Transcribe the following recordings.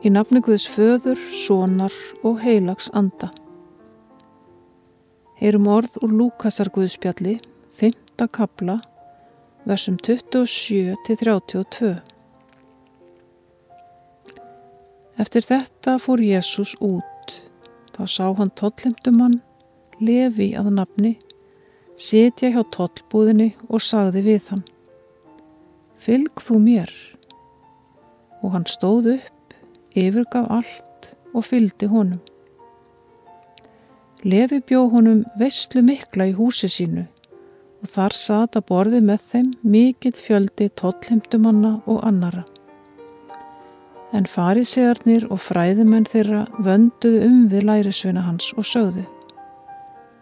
Í nafni Guðs föður, sonar og heilags anda. Heyrum orð úr Lúkasar Guðspjalli, 5. kapla, versum 27-32. Eftir þetta fór Jésús út. Þá sá hann tollimtumann, lefi að nafni, setja hjá tollbúðinni og sagði við hann. Fylg þú mér. Og hann stóð upp yfirgaf allt og fyldi honum. Lefi bjó honum veistlu mikla í húsi sínu og þar sata borði með þeim mikill fjöldi tollhemdumanna og annara. En farisegarnir og fræðumenn þeirra vönduðu um við lærisveina hans og sögðu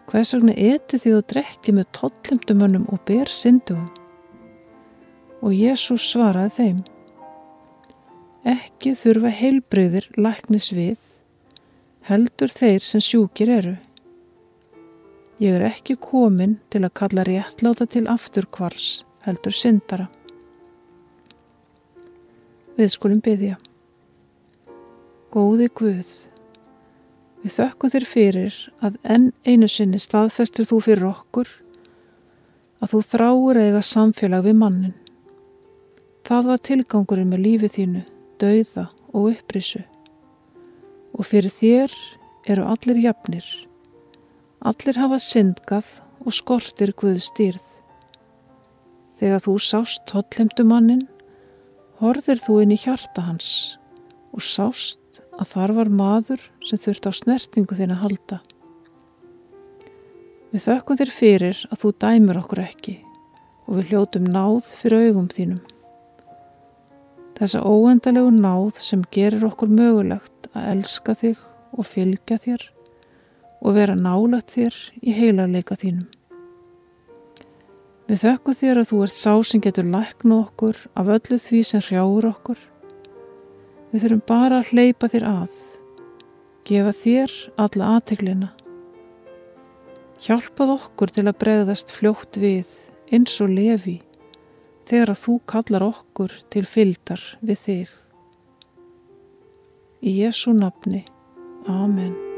Hvers vegna eti þið og drekki með tollhemdumönnum og ber syndugum? Og Jésús svaraði þeim Ekki þurfa heilbreyðir læknis við, heldur þeir sem sjúkir eru. Ég er ekki komin til að kalla réttláta til afturkvars, heldur syndara. Við skulum byggja. Góði Guð, við þökkum þér fyrir að enn einu sinni staðfestir þú fyrir okkur að þú þráur eiga samfélag við mannin. Það var tilgangurinn með lífið þínu dauða og upprissu og fyrir þér eru allir jafnir. Allir hafa syndgað og skortir Guð stýrð þegar þú sást tóllemdumannin horðir þú inn í hjarta hans og sást að þar var maður sem þurft á snertingu þinn að halda. Við þökkum þér fyrir að þú dæmur okkur ekki og við hljótum náð fyrir augum þínum Þessa óendalegu náð sem gerir okkur mögulegt að elska þig og fylgja þér og vera nálat þér í heilarleika þínum. Við þökkum þér að þú ert sá sem getur læknu okkur af öllu því sem hrjáur okkur. Við þurfum bara að hleypa þér að, gefa þér alla aðteglina. Hjálpað okkur til að bregðast fljótt við eins og lefi þegar að þú kallar okkur til fyldar við þig. Í Jésu nafni. Amen.